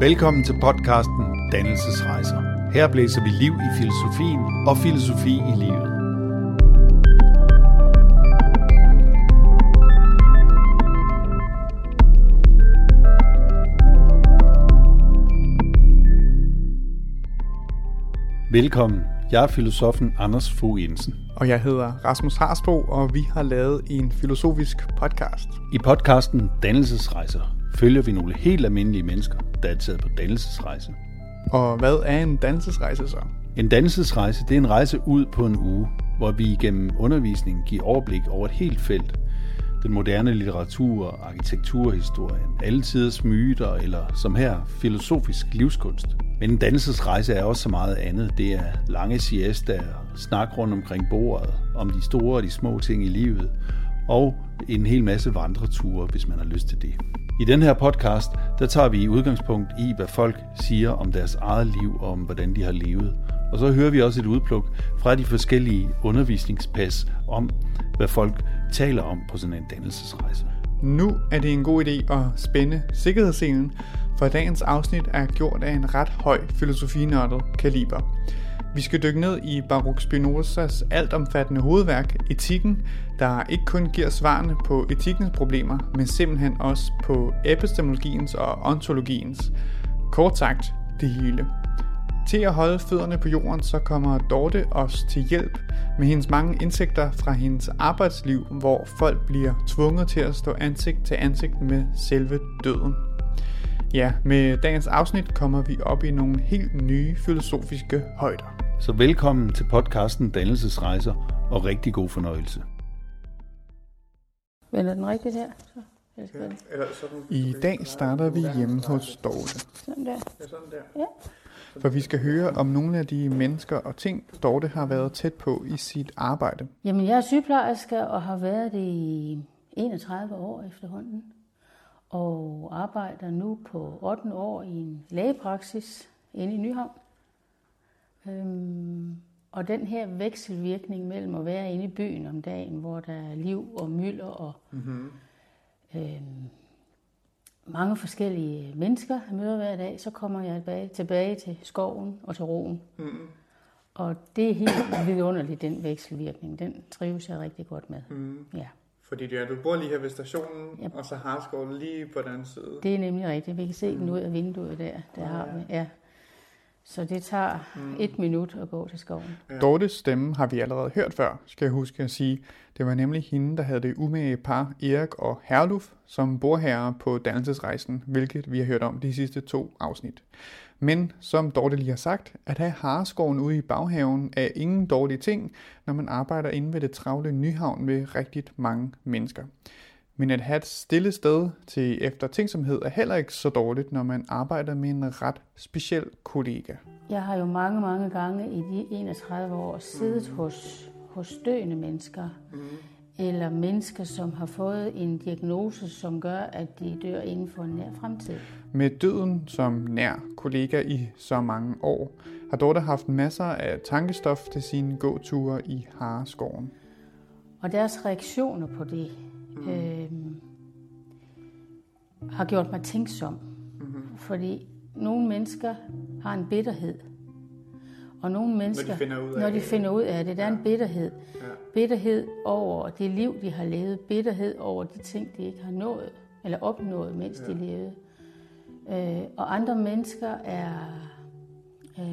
Velkommen til podcasten Dannelsesrejser. Her blæser vi liv i filosofien og filosofi i livet. Velkommen. Jeg er filosofen Anders Fogh Jensen. Og jeg hedder Rasmus Harsbo, og vi har lavet en filosofisk podcast. I podcasten Dannelsesrejser følger vi nogle helt almindelige mennesker, der er taget på dannelsesrejse. Og hvad er en dannelsesrejse så? En dannelsesrejse det er en rejse ud på en uge, hvor vi igennem undervisning giver overblik over et helt felt. Den moderne litteratur, arkitekturhistorien, alle tiders myter eller som her filosofisk livskunst. Men en dannelsesrejse er også så meget andet. Det er lange siestaer, snak rundt omkring bordet, om de store og de små ting i livet, og en hel masse vandreture, hvis man har lyst til det. I den her podcast, der tager vi udgangspunkt i, hvad folk siger om deres eget liv og om, hvordan de har levet. Og så hører vi også et udpluk fra de forskellige undervisningspas om, hvad folk taler om på sådan en dannelsesrejse. Nu er det en god idé at spænde sikkerhedsscenen, for dagens afsnit er gjort af en ret høj filosofinørdet kaliber. Vi skal dykke ned i Baruch Spinozas altomfattende hovedværk, Etikken, der ikke kun giver svarene på etikkens problemer, men simpelthen også på epistemologiens og ontologiens. Kort sagt, det hele. Til at holde fødderne på jorden, så kommer Dorte os til hjælp med hendes mange indsigter fra hendes arbejdsliv, hvor folk bliver tvunget til at stå ansigt til ansigt med selve døden. Ja, med dagens afsnit kommer vi op i nogle helt nye filosofiske højder. Så velkommen til podcasten Dannelsesrejser og rigtig god fornøjelse. Vender den rigtigt her? Så. I dag starter vi hjemme hos Dorte. Sådan der. sådan der. Ja. For vi skal høre om nogle af de mennesker og ting, Dorte har været tæt på i sit arbejde. Jamen, jeg er sygeplejerske og har været det i 31 år efterhånden. Og arbejder nu på 8 år i en lægepraksis inde i Nyhavn. Øhm, og den her vekselvirkning mellem at være inde i byen om dagen, hvor der er liv og mylder og mm-hmm. øhm, mange forskellige mennesker, jeg møder hver dag, så kommer jeg tilbage, tilbage til skoven og til roen. Mm-hmm. Og det er helt vidunderligt, den vekselvirkning. Den trives jeg rigtig godt med. Mm. Ja. Fordi ja, du bor lige her ved stationen, yep. og så har skoven lige på den anden side. Det er nemlig rigtigt. Vi kan se mm. den ud af vinduet der. Der Ah, har ja. vi. Ja. Så det tager Mm. et minut at gå til skoven. Ja. Dortes stemme har vi allerede hørt før, skal jeg huske at sige. Det var nemlig hende, der havde det umage par Erik og Herluf som bordherrer på dannelsesrejsen, hvilket vi har hørt om de sidste to afsnit. Men som Dorte lige har sagt, at have hareskoven ude i baghaven er ingen dårlig ting, når man arbejder inde ved det travle Nyhavn med rigtig mange mennesker. Men at have et stille sted til eftertænksomhed er heller ikke så dårligt, når man arbejder med en ret speciel kollega. Jeg har jo mange, mange gange i de 31 år siddet hos, hos døende mennesker. Mm. Eller mennesker, som har fået en diagnose, som gør, at de dør inden for en nær fremtid. Med døden som nær kollega i så mange år, har Dorte haft masser af tankestof til sine gåture i Hareskoven. Og deres reaktioner på det mm. øh, har gjort mig tænksom. Mm-hmm. Fordi nogle mennesker har en bitterhed. Og nogle mennesker, finder ud af når de finder ud af det, der er en bitterhed. Ja. Bitterhed over det liv, de har levet. Bitterhed over de ting, de ikke har nået eller opnået, mens ja. de levede. Øh, og andre mennesker er... Øh,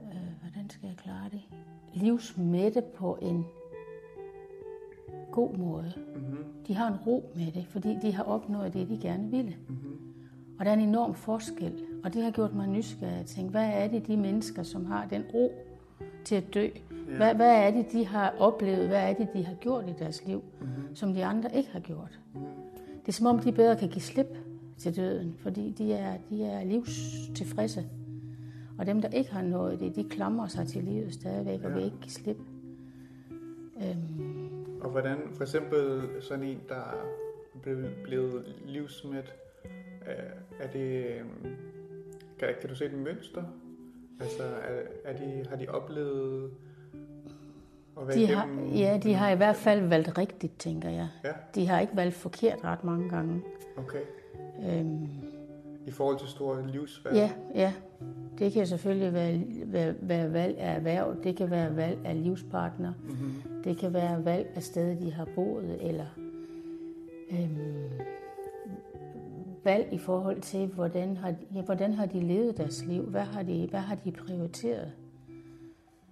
øh, hvordan skal jeg klare det? Livsmætte på en god måde. Mm-hmm. De har en ro med det, fordi de har opnået det, de gerne ville. Mm-hmm. Og der er en enorm forskel, og det har gjort mig nysgerrig at tænke, hvad er det de mennesker, som har den ro til at dø? Ja. Hvad, hvad er det, de har oplevet? Hvad er det, de har gjort i deres liv, mm-hmm. som de andre ikke har gjort? Mm-hmm. Det er som om, de bedre kan give slip til døden, fordi de er, de er livstilfredse. Og dem, der ikke har nået det, de klamrer sig til livet stadigvæk, ja. og vil ikke give slip. Øhm, Og hvordan for eksempel sådan en, der er blevet, livsmæt, øh, er det, øh, kan, kan du se et mønster? Altså, er, er de, har de oplevet at være de har, ja, de har i hvert fald valgt rigtigt, tænker jeg. Ja, De har ikke valgt forkert ret mange gange. okay. Øhm, I forhold til store livsvalg? ja, ja. Det kan selvfølgelig være, være, være valg af erhverv, det kan være valg af livspartner, Mm-hmm. Det kan være valg af sted, de har boet, eller øhm, valg i forhold til, hvordan har, ja, hvordan har de levet deres liv, hvad har de, hvad har de prioriteret.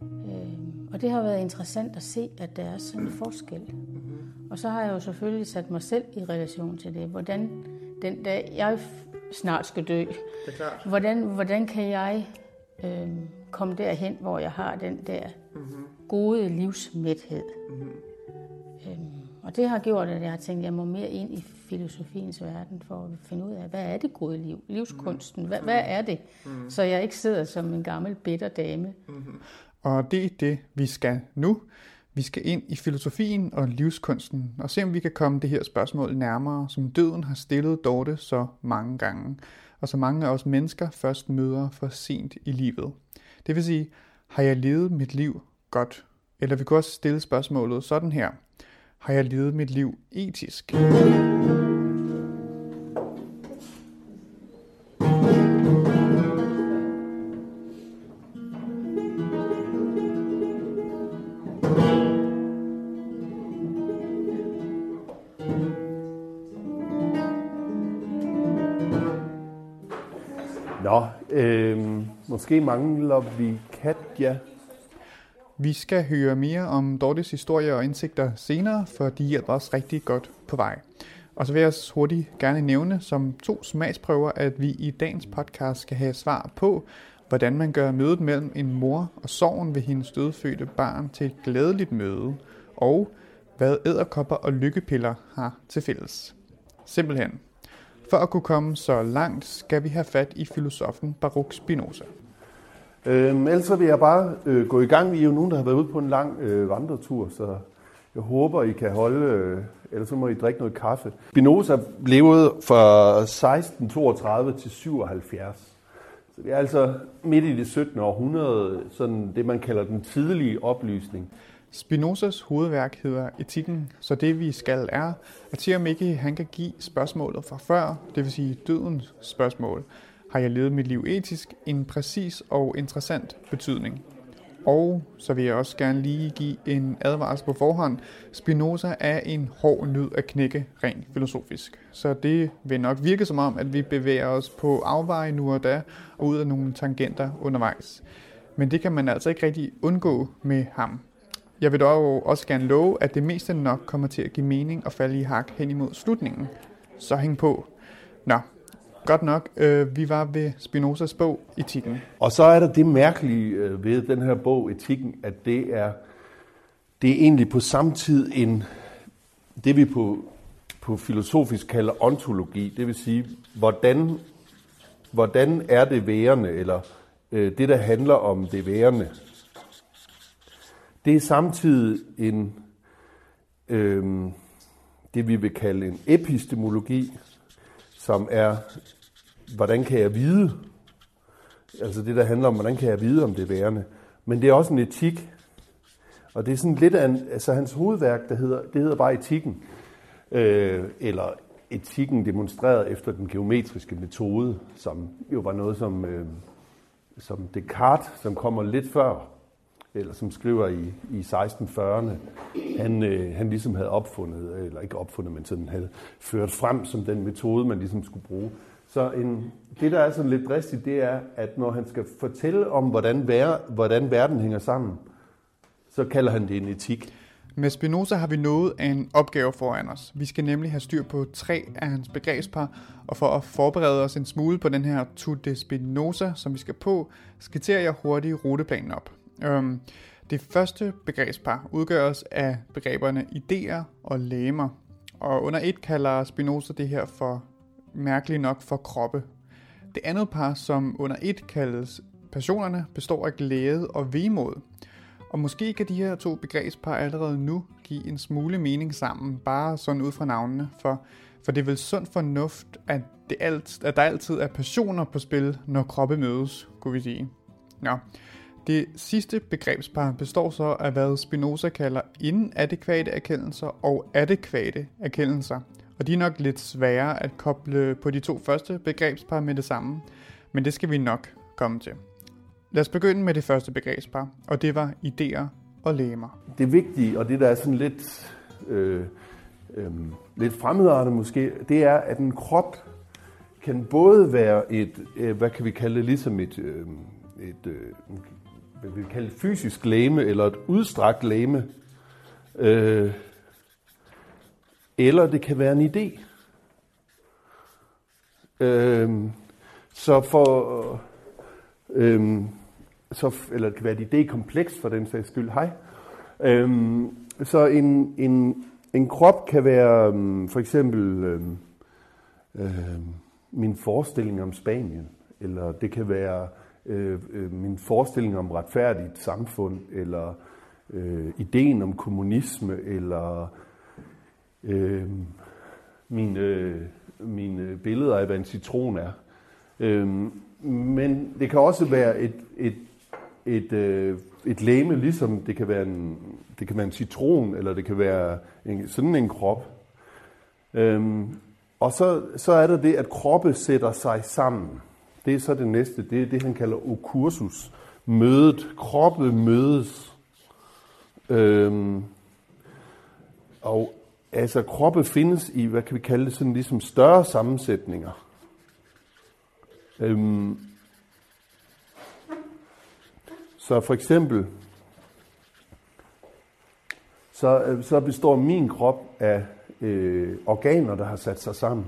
Øhm, og det har været interessant at se, at der er sådan en forskel. Og så har jeg jo selvfølgelig sat mig selv i relation til det. Hvordan den dag, jeg snart skal dø, Det er klart. hvordan, hvordan kan jeg øhm, komme derhen, hvor jeg har den der Mm-hmm. Gode livsmæthed. Mm-hmm. Øhm, og det har gjort, at jeg har tænkt, at jeg må mere ind i filosofiens verden for at finde ud af, hvad er det gode liv? Livskunsten, hvad, hvad er det? Mm. Så jeg ikke sidder som en gammel bitter dame. Mm-hmm. Og det er det, vi skal nu. Vi skal ind i filosofien og livskunsten, og se om vi kan komme det her spørgsmål nærmere, som døden har stillet Dorte så mange gange, og så mange af os mennesker først møder for sent i livet. Det vil sige, har jeg levet mit liv godt? Eller vi kunne også stille spørgsmålet sådan her. Har jeg levet mit liv etisk? Nå, øh, måske mangler vi Katja. Vi skal høre mere om Dortes historie og indsigter senere, for de hjælper os rigtig godt på vej. Og så vil jeg hurtigt gerne nævne som to smagsprøver, at vi i dagens podcast skal have svar på, hvordan man gør mødet mellem en mor og sorgen ved hendes dødfødte barn til et glædeligt møde, og hvad æderkopper og lykkepiller har til fælles. Simpelthen. For at kunne komme så langt, skal vi have fat i filosofen Baruch Spinoza. Øh, ellers vil jeg bare øh, gå i gang. Vi er jo nogen, der har været ude på en lang øh, vandretur, så jeg håber, I kan holde, øh, ellers så må I drikke noget kaffe. Spinoza levede fra 1632 til 77. Så det er altså midt i det 17. århundrede, sådan det man kalder den tidlige oplysning. Spinozas hovedværk hedder Etikken, så det vi skal er, at se om ikke han kan give spørgsmålet fra før, det vil sige dødens spørgsmål. Har jeg levet mit liv etisk? En præcis og interessant betydning. Og så vil jeg også gerne lige give en advarsel på forhånd. Spinoza er en hård nød at knække rent filosofisk. Så det vil nok virke som om, at vi bevæger os på afveje nu og da, og ud af nogle tangenter undervejs. Men det kan man altså ikke rigtig undgå med ham. Jeg vil dog også gerne love, at det meste nok kommer til at give mening og falde i hak hen imod slutningen. Så hæng på. Nå, godt nok. Øh, vi var ved Spinozas bog Etikken. Og så er der det mærkelige øh, ved den her bog, Etikken, at det er, det er egentlig på samme tid en, det vi på, på filosofisk kalder ontologi, det vil sige, hvordan, hvordan er det værende, eller øh, det, der handler om det værende. Det er samtidig en, øh, det vi vil kalde en epistemologi, som er, hvordan kan jeg vide, altså det, der handler om, hvordan kan jeg vide, om det er værende. Men det er også en etik, og det er sådan lidt af en, altså hans hovedværk, der hedder, det hedder bare etikken, øh, eller etikken demonstreret efter den geometriske metode, som jo var noget, som, øh, som Descartes, som kommer lidt før, eller som skriver i, i 1640'erne, han, øh, han ligesom havde opfundet, eller ikke opfundet, men sådan havde ført frem som den metode, man ligesom skulle bruge. Så en, det, der er sådan lidt dristigt, det er, at når han skal fortælle om, hvordan, vær, hvordan verden hænger sammen, så kalder han det en etik. Med Spinoza har vi noget af en opgave foran os. Vi skal nemlig have styr på tre af hans begrebspar, og for at forberede os en smule på den her to de Spinoza, som vi skal på, skitserer jeg hurtigt ruteplanen op. Øhm, det første begrebspar udgøres af begreberne idéer og læmer, og under et kalder Spinoza det her for mærkeligt nok for kroppe. Det andet par, som under et kaldes passionerne, består af glæde og vemod. Og måske kan de her to begrebspar allerede nu give en smule mening sammen, bare sådan ud fra navnene, for, for det er vel sund fornuft, at, det alt, at der altid er passioner på spil, når kroppe mødes, kunne vi sige. Nå, det sidste begrebspar består så af, hvad Spinoza kalder inadekvate erkendelser og adekvate erkendelser og de er nok lidt sværere at koble på de to første begrebspar med det samme, men det skal vi nok komme til. Lad os begynde med det første begrebspar, og det var idéer og læmer. Det vigtige, og det der er sådan lidt, øh, øh, lidt fremmedartet måske, det er, at en krop kan både være et, øh, hvad kan vi kalde det, ligesom et, øh, et øh, hvad vi kalde et fysisk læme, eller et udstrakt læme, øh, eller det kan være en idé. Øhm, så for, Øhm, så, eller det kan være et idékompleks for den sags skyld. Hej. Øhm, så en, en, en krop kan være øhm, for eksempel øhm, øhm, min forestilling om Spanien, eller det kan være øh, øh, min forestilling om retfærdigt samfund, eller øh, ideen om kommunisme, eller Øhm, øh, mine, øh, mine billeder af, hvad en citron er. Øh, men det kan også være et, et, et, øh, et læme, ligesom det kan være en, det kan være en citron, eller det kan være en, sådan en krop. Øh, og så, så er der det, at kroppe sætter sig sammen. Det er så det næste. Det er det, han kalder okursus. Mødet. Kroppe mødes. Øhm, og altså kroppe findes i, hvad kan vi kalde det, sådan ligesom større sammensætninger. Øhm, så for eksempel, så, øh, så består min krop af øh, organer, der har sat sig sammen.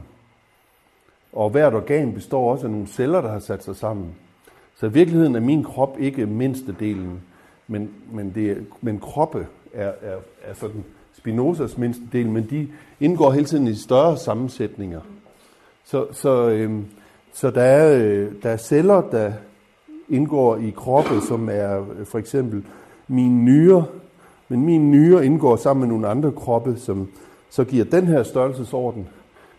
Og hvert organ består også af nogle celler, der har sat sig sammen. Så i virkeligheden er min krop ikke mindste delen, men, men, det, men kroppe er, er, er sådan Spinozas mindste del, men de indgår hele tiden i større sammensætninger. Så, så, øh, så der, er, øh, der er celler, der indgår i kroppen, som er øh, for eksempel min nyre, men min nyre indgår sammen med nogle andre kroppe, som så giver den her størrelsesorden.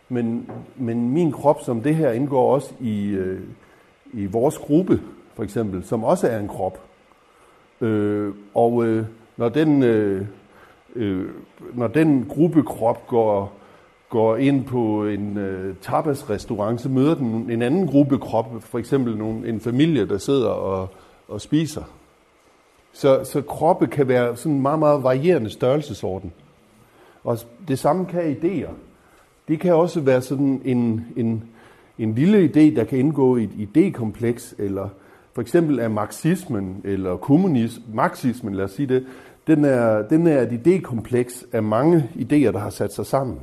Men, men min krop som det her indgår også i, øh, i vores gruppe, for eksempel, som også er en krop. Øh, og øh, når den, øh, øh, når den gruppekrop går, går ind på en øh, tapasrestaurant, så møder den en anden gruppekrop, for eksempel nogle, en familie, der sidder og, og spiser. Så, så kroppe kan være sådan en meget, meget varierende størrelsesorden. Og det samme kan idéer. Det kan også være sådan en, en, en lille idé, der kan indgå i et idékompleks, eller for eksempel er marxismen, eller kommunismen, marxismen, lad os sige det, den er, den er et idékompleks af mange idéer, der har sat sig sammen.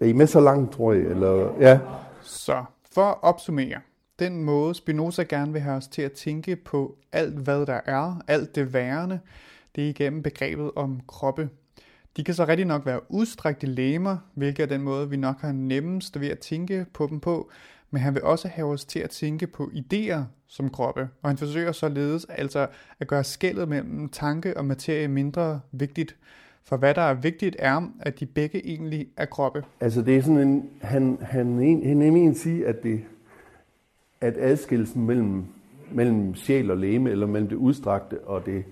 Er I med så langt, tror jeg? Eller, ja. Så for at opsummere, den måde Spinoza gerne vil have os til at tænke på alt, hvad der er, alt det værende, det er igennem begrebet om kroppe. De kan så rigtig nok være udstrakte lemmer, hvilket er den måde, vi nok har nemmest ved at tænke på dem på, men han vil også have os til at tænke på idéer som kroppe, og han forsøger således altså at gøre skældet mellem tanke og materie mindre vigtigt. For hvad der er vigtigt er, at de begge egentlig er kroppe. Altså det er sådan en, han, han, han, han nemlig sige, at, det, at adskillelsen mellem, mellem sjæl og læme, eller mellem det udstrakte og det,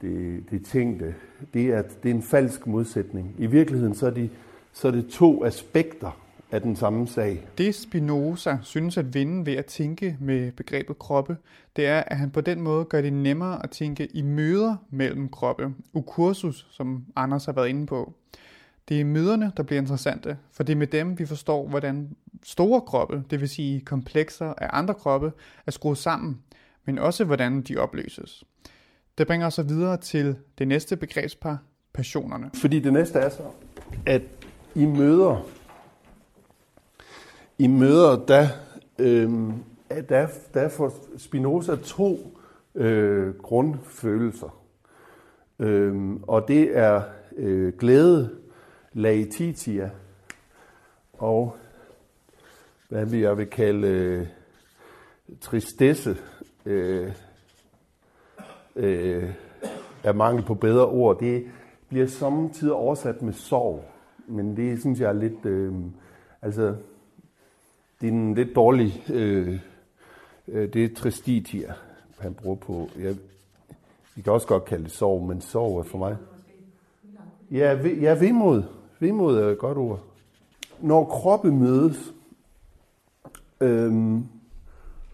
det, det tænkte, det er, det er en falsk modsætning. I virkeligheden så er, de, så er det to aspekter af den samme sag. Det Spinoza synes at vinde ved at tænke med begrebet kroppe, det er, at han på den måde gør det nemmere at tænke i møder mellem kroppe. Ukursus, som Anders har været inde på. Det er møderne, der bliver interessante, for det er med dem, vi forstår, hvordan store kroppe, det vil sige komplekser af andre kroppe, er skruet sammen, men også hvordan de opløses. Det bringer os så videre til det næste begrebspar, passionerne. Fordi det næste er så, at i møder, i møder, der, øh, der, der får Spinoza to øh, grundfølelser. Øh, og det er øh, glæde, laetitia, og hvad vi jeg vil kalde øh, tristesse, øh, øh, er mangel på bedre ord. Det bliver samtidig oversat med sorg, men det synes jeg er lidt, øh, altså, det er en lidt dårlig, øh, øh, det er tristitia, han bruger på, jeg, vi kan også godt kalde det sorg, men sorg er for mig. Ja, ve, ja vemod. Vemod er et godt ord. Når kroppe mødes, øhm,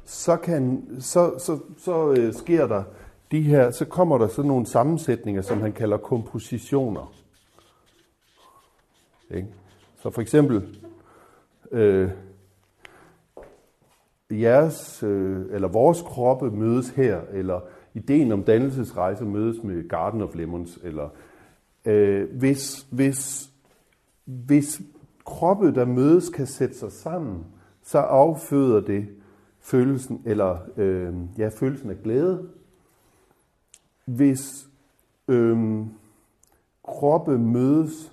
så, kan, så, så, så øh, sker der de her, så kommer der sådan nogle sammensætninger, som han kalder kompositioner. Ikke? Så for eksempel, øh, jeres, øh, eller vores kroppe mødes her, eller ideen om dannelsesrejse mødes med Garden of Lemons, eller øh, hvis, hvis, hvis kroppe, der mødes, kan sætte sig sammen, så afføder det følelsen, eller øh, ja, følelsen af glæde. Hvis øh, kroppe mødes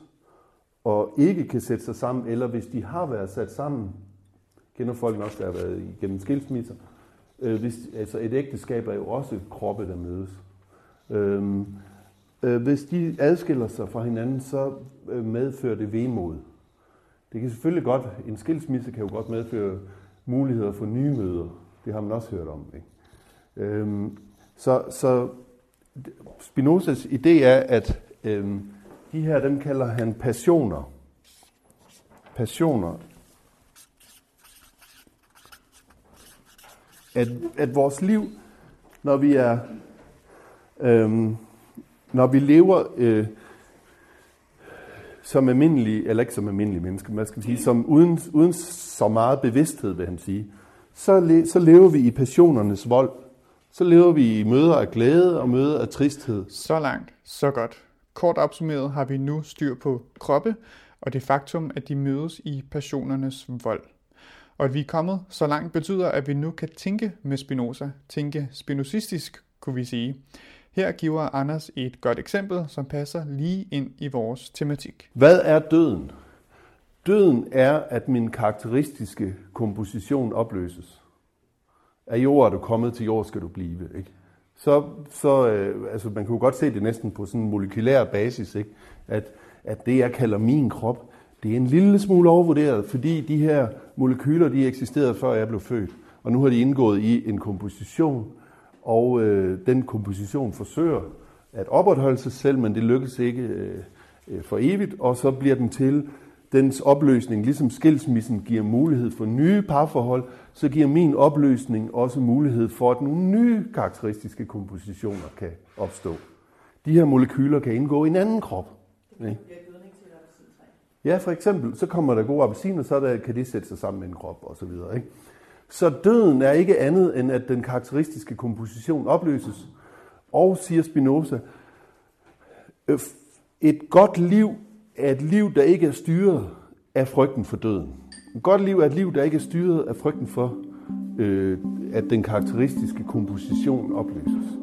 og ikke kan sætte sig sammen, eller hvis de har været sat sammen, kender folk også, der har været igennem skilsmisser, øh, hvis, altså et ægteskab er jo også kroppe, der mødes. Øhm, øh, hvis de adskiller sig fra hinanden, så øh, medfører det vemod. Det kan selvfølgelig godt, en skilsmisse kan jo godt medføre muligheder for nye møder. Det har man også hørt om. Ikke? Øhm, så, så Spinozas idé er, at øhm, de her, dem kalder han passioner. Passioner. At, at vores liv, når vi er, øhm, når vi lever øh, som almindelige, eller ikke som almindelige mennesker, man skal sige, som uden, uden så meget bevidsthed, vil han sige, så, le, så lever vi i passionernes vold. Så lever vi i møder af glæde og møder af tristhed. Så langt, så godt. Kort opsummeret har vi nu styr på kroppe og det faktum, at de mødes i passionernes vold. Og at vi er kommet så langt betyder, at vi nu kan tænke med Spinoza, tænke spinozistisk, kunne vi sige. Her giver Anders et godt eksempel, som passer lige ind i vores tematik. Hvad er døden? Døden er, at min karakteristiske komposition opløses. Af jord er du kommet, til jord skal du blive. Ikke? Så, så øh, altså man kan jo godt se det næsten på sådan en molekylær basis, ikke? At, at det, jeg kalder min krop, det er en lille smule overvurderet, fordi de her molekyler, de eksisterede før jeg blev født. Og nu har de indgået i en komposition, og øh, den komposition forsøger at opretholde sig selv, men det lykkes ikke øh, øh, for evigt, og så bliver den til dens opløsning, ligesom skilsmissen giver mulighed for nye parforhold, så giver min opløsning også mulighed for, at nogle nye karakteristiske kompositioner kan opstå. De her molekyler kan indgå i en anden krop. Ikke? Ja, for eksempel, så kommer der gode appelsiner, så der, kan de sætte sig sammen med en krop osv. Ikke? Så døden er ikke andet end, at den karakteristiske komposition opløses. Og, siger Spinoza, øh, et godt liv er et liv, der ikke er styret af frygten for døden. Et godt liv er et liv, der ikke er styret af frygten for, øh, at den karakteristiske komposition opløses.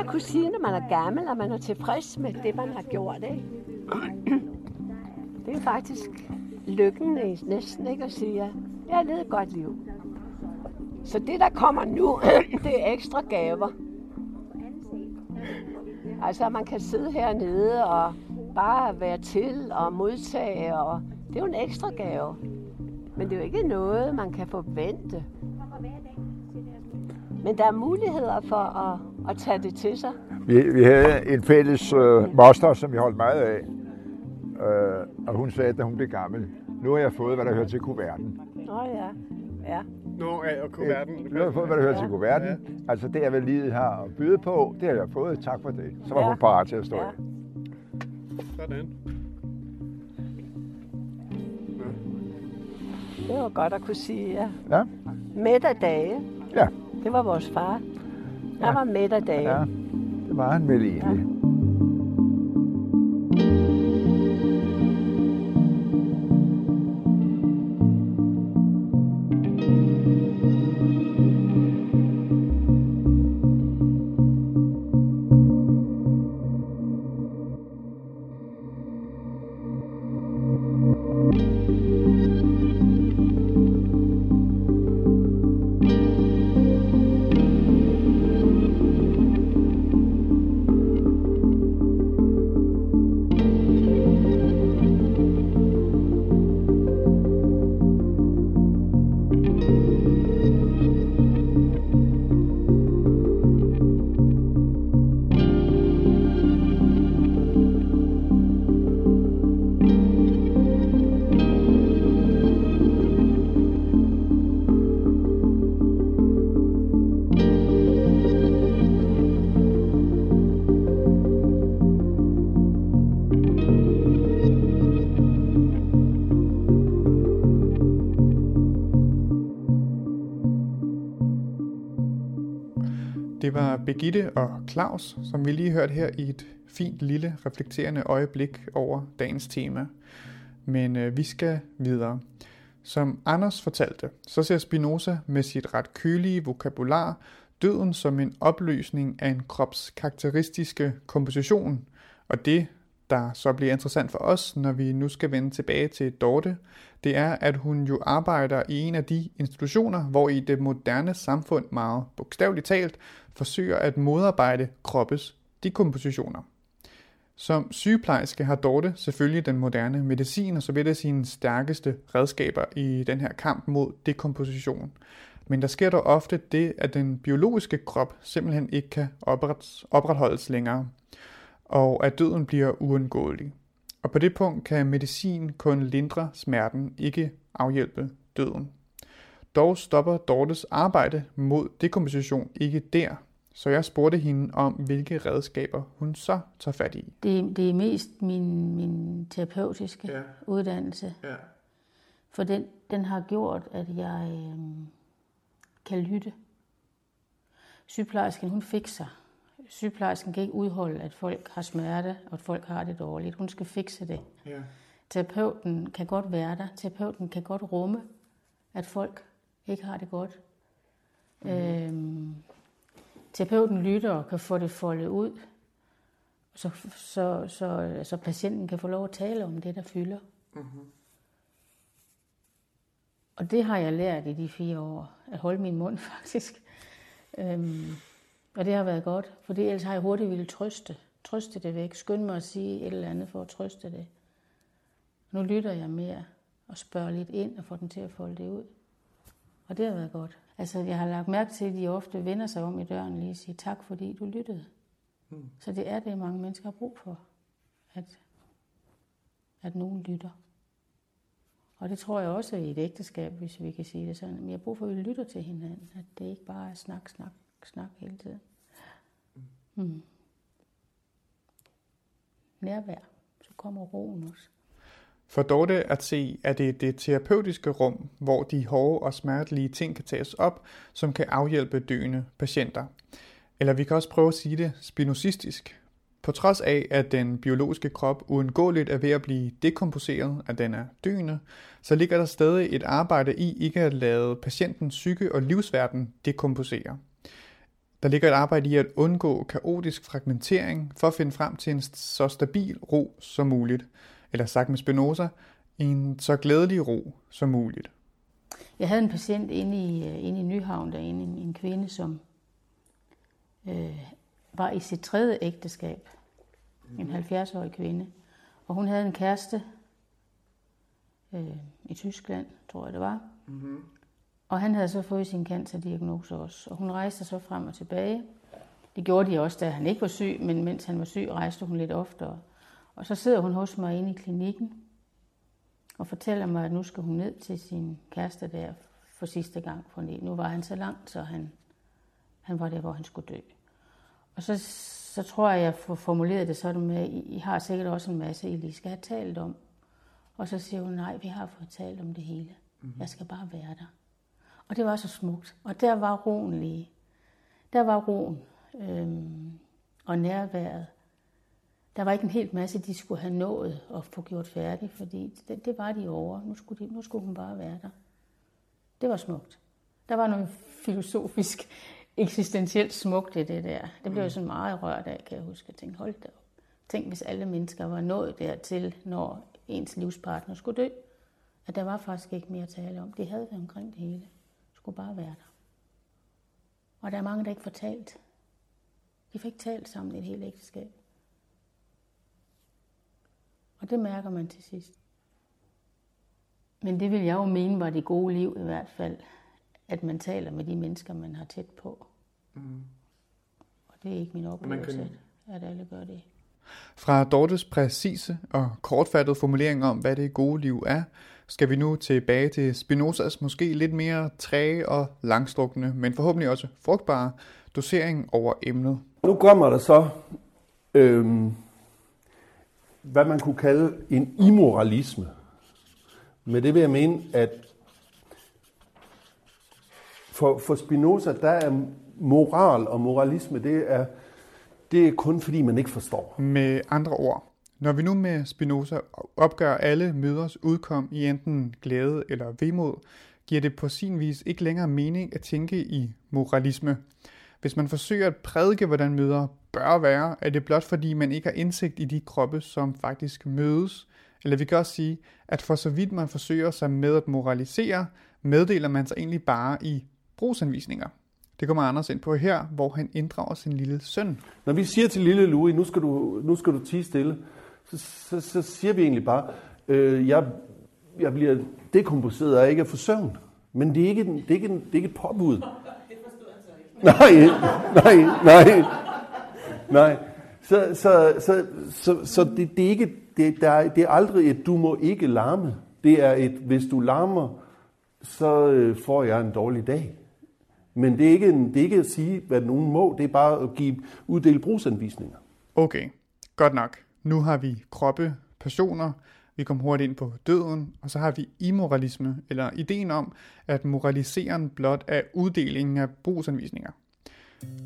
At kunne sige, når man er gammel, og man er tilfreds med det, man har gjort. Ikke? Det er faktisk lykken næsten ikke at sige, at jeg har levet et godt liv. Så det, der kommer nu, det er ekstra gaver. Altså, man kan sidde hernede og bare være til og modtage, og det er jo en ekstra gave. Men det er jo ikke noget, man kan forvente. Men der er muligheder for at at tage det til sig? Vi, vi havde en fælles øh, moster, som vi holdt meget af. Øh, og hun sagde, da hun blev gammel, nu har jeg fået, hvad der hører til kuverten. Nå ja, ja. Nå, ja, og kuverten. Nu har jeg fået, hvad der hører ja. til kuverten. Ja. Altså det, jeg vel livet har at byde på, det har jeg fået. Tak for det. Så var ja. hun parat til at stå ja. Sådan. Det var godt at kunne sige, ja. Ja. Midt af dage. Ja. Det var vores far. Han var midt af dagen. Ja, det var han vel egentlig. Ja. Begitte og Claus, som vi lige hørte her i et fint lille reflekterende øjeblik over dagens tema. Men øh, vi skal videre. Som Anders fortalte, så ser Spinoza med sit ret kølige vokabular døden som en opløsning af en krops karakteristiske komposition, og det, der så bliver interessant for os, når vi nu skal vende tilbage til Dorte, det er, at hun jo arbejder i en af de institutioner, hvor i det moderne samfund meget bogstaveligt talt forsøger at modarbejde kroppes dekompositioner. Som sygeplejerske har Dorte selvfølgelig den moderne medicin og så vidt det sine stærkeste redskaber i den her kamp mod dekomposition. Men der sker dog ofte det, at den biologiske krop simpelthen ikke kan opretholdes længere, og at døden bliver uundgåelig. Og på det punkt kan medicin kun lindre smerten, ikke afhjælpe døden. Dog stopper Dortes arbejde mod dekomposition ikke der, så jeg spurgte hende om, hvilke redskaber hun så tager fat i. Det, det er mest min, min terapeutiske ja. uddannelse. Ja. For den, den har gjort, at jeg øh, kan lytte. Sygeplejersken, hun fikser. Sygeplejersken kan ikke udholde, at folk har smerte, og at folk har det dårligt. Hun skal fikse det. Ja. Terapeuten kan godt være der. Terapeuten kan godt rumme, at folk ikke har det godt. Mm. Øhm, terapeuten lytter og kan få det foldet ud, så, så, så, så patienten kan få lov at tale om det, der fylder. Mm-hmm. Og det har jeg lært i de fire år, at holde min mund faktisk. Øhm, og det har været godt, for det ellers har jeg hurtigt ville trøste. Trøste det væk. Skynde mig at sige et eller andet for at trøste det. Nu lytter jeg mere og spørger lidt ind og får den til at folde det ud. Og det har været godt. Altså, jeg har lagt mærke til, at de ofte vender sig om i døren lige og siger tak, fordi du lyttede. Mm. Så det er det, mange mennesker har brug for, at, at nogen lytter. Og det tror jeg også i et ægteskab, hvis vi kan sige det sådan. Men jeg har brug for, at vi lytter til hinanden. At det ikke bare er snak, snak, snak hele tiden. Mm. Nærvær. Så kommer roen også. For Dorte at se, at det er det terapeutiske rum, hvor de hårde og smertelige ting kan tages op, som kan afhjælpe døende patienter. Eller vi kan også prøve at sige det spinozistisk. På trods af, at den biologiske krop uundgåeligt er ved at blive dekomposeret, at den er døende, så ligger der stadig et arbejde i ikke at lade patientens psyke og livsverden dekomposere. Der ligger et arbejde i at undgå kaotisk fragmentering for at finde frem til en så stabil ro som muligt – eller sagt med Spinoza, en så glædelig ro som muligt. Jeg havde en patient inde i, øh, inde i Nyhavn, derinde, en, en kvinde, som øh, var i sit tredje ægteskab. En 70-årig kvinde. Og hun havde en kæreste øh, i Tyskland, tror jeg det var. Mm-hmm. Og han havde så fået sin cancerdiagnose også. Og hun rejste så frem og tilbage. Det gjorde de også, da han ikke var syg, men mens han var syg, rejste hun lidt oftere. Og så sidder hun hos mig inde i klinikken og fortæller mig, at nu skal hun ned til sin kæreste der for sidste gang. For nu var han så langt, så han, han var der, hvor han skulle dø. Og så, så tror jeg, jeg får formuleret det sådan med, at I har sikkert også en masse, I lige skal have talt om. Og så siger hun, nej, vi har fået talt om det hele. Mm-hmm. Jeg skal bare være der. Og det var så smukt. Og der var roen lige. Der var roen øhm, og nærværet. Der var ikke en helt masse, de skulle have nået at få gjort færdigt, fordi det, det var de over. Nu skulle, de, nu skulle hun bare være der. Det var smukt. Der var noget filosofisk, eksistentielt smukt i det der. Det blev jeg sådan meget rørt af, kan jeg huske. Jeg tænkte, hold da op. Tænk, hvis alle mennesker var nået dertil, når ens livspartner skulle dø. At der var faktisk ikke mere at tale om. De havde det omkring det hele. skulle bare være der. Og der er mange, der ikke får talt. De fik talt sammen i et helt ægteskab. Og det mærker man til sidst. Men det vil jeg jo mene var det gode liv i hvert fald, at man taler med de mennesker, man har tæt på. Mm. Og det er ikke min oplevelse, kan... at alle gør det. Fra Dortes præcise og kortfattede formulering om, hvad det gode liv er, skal vi nu tilbage til Spinozas måske lidt mere træge og langstrukne, men forhåbentlig også frugtbare dosering over emnet. Nu kommer der så øhm, hvad man kunne kalde en immoralisme. Med det vil jeg mene, at for, for Spinoza, der er moral og moralisme, det er, det er kun fordi, man ikke forstår. Med andre ord, når vi nu med Spinoza opgør alle møders udkom i enten glæde eller vemod, giver det på sin vis ikke længere mening at tænke i moralisme. Hvis man forsøger at prædike, hvordan møder bør være, er det blot fordi, man ikke har indsigt i de kroppe, som faktisk mødes. Eller vi kan også sige, at for så vidt man forsøger sig med at moralisere, meddeler man sig egentlig bare i brugsanvisninger. Det kommer Anders ind på her, hvor han inddrager sin lille søn. Når vi siger til lille Louis, nu skal du, nu skal du tige stille, så, så, så siger vi egentlig bare, øh, jeg, jeg bliver dekomposeret af ikke at få søvn. Men det er ikke, det er ikke, det er ikke et påbud. Det forstod han så ikke. Nej, nej, nej. Nej. Så, så, så, så, så det, det, er ikke, det, der er, det er aldrig et, du må ikke larme. Det er et, hvis du larmer, så øh, får jeg en dårlig dag. Men det er, ikke en, det er ikke at sige, hvad nogen må, det er bare at give, uddele brugsanvisninger. Okay, godt nok. Nu har vi kroppe, personer, vi kom hurtigt ind på døden, og så har vi immoralisme, eller ideen om, at moraliseren blot er uddelingen af brugsanvisninger.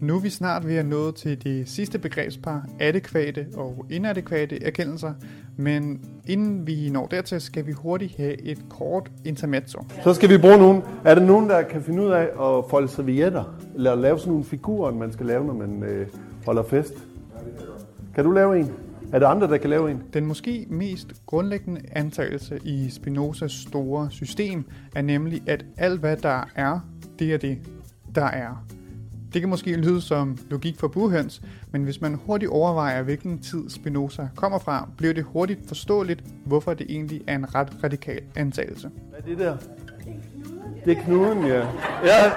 Nu er vi snart ved at nå til det sidste begrebspar, adekvate og inadekvate erkendelser, men inden vi når dertil, skal vi hurtigt have et kort intermezzo. Så skal vi bruge nogen. Er der nogen, der kan finde ud af at folde servietter? Eller lave sådan nogle figurer, man skal lave, når man øh, holder fest? Kan du lave en? Er der andre, der kan lave en? Den måske mest grundlæggende antagelse i Spinozas store system er nemlig, at alt hvad der er, det er det, der er. Det kan måske lyde som logik for burhøns, men hvis man hurtigt overvejer, hvilken tid Spinoza kommer fra, bliver det hurtigt forståeligt, hvorfor det egentlig er en ret radikal antagelse. Hvad er det der? Det er knuden, ja. ja.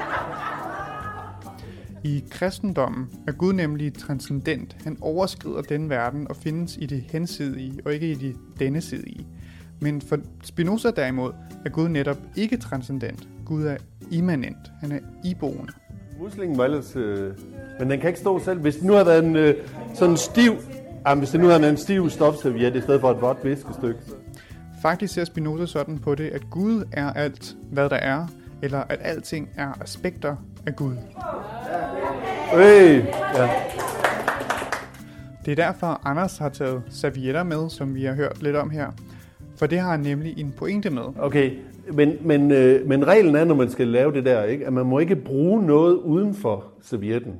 I kristendommen er Gud nemlig transcendent. Han overskrider den verden og findes i det hensidige og ikke i det denne sidige. Men for Spinoza derimod er Gud netop ikke transcendent. Gud er immanent. Han er iboende. Muslingen var ellers... Øh, men den kan ikke stå selv. Hvis nu havde været en øh, sådan stiv... Jamen, hvis det nu havde været en stiv stofserviet i stedet for et vådt viskestykke. Faktisk ser Spinoza sådan på det, at Gud er alt, hvad der er, eller at alting er aspekter af Gud. Øh, ja. Det er derfor, Anders har taget servietter med, som vi har hørt lidt om her. For det har han nemlig en pointe med. Okay, men, men, øh, men reglen er, når man skal lave det der, ikke, at man må ikke bruge noget uden for servietten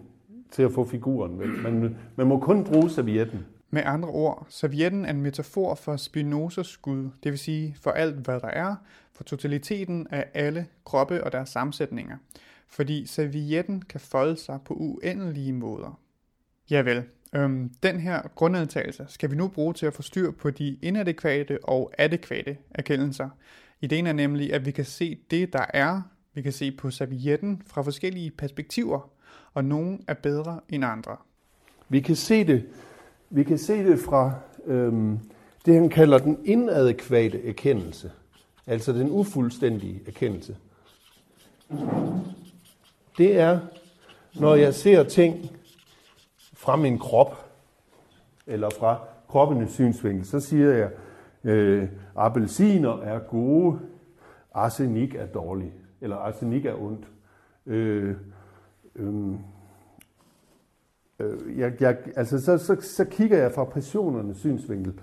til at få figuren. Vel? Man, man må kun bruge servietten. Med andre ord, servietten er en metafor for Spinozas Gud, det vil sige for alt, hvad der er, for totaliteten af alle kroppe og deres sammensætninger. Fordi servietten kan folde sig på uendelige måder. Javel, øhm, den her grundantagelse skal vi nu bruge til at få styr på de inadekvate og adekvate erkendelser. Ideen er nemlig, at vi kan se det, der er, vi kan se på servietten fra forskellige perspektiver, og nogle er bedre end andre. Vi kan se det, vi kan se det fra øhm, det, han kalder den inadekvate erkendelse. Altså den ufuldstændige erkendelse. Det er, når jeg ser ting fra min krop, eller fra kroppens synsvinkel, så siger jeg, øh, appelsiner er gode, arsenik er dårlig, eller arsenik er ondt. Øh, øh, øh, jeg, jeg, altså så, så, så kigger jeg fra passionernes synsvinkel.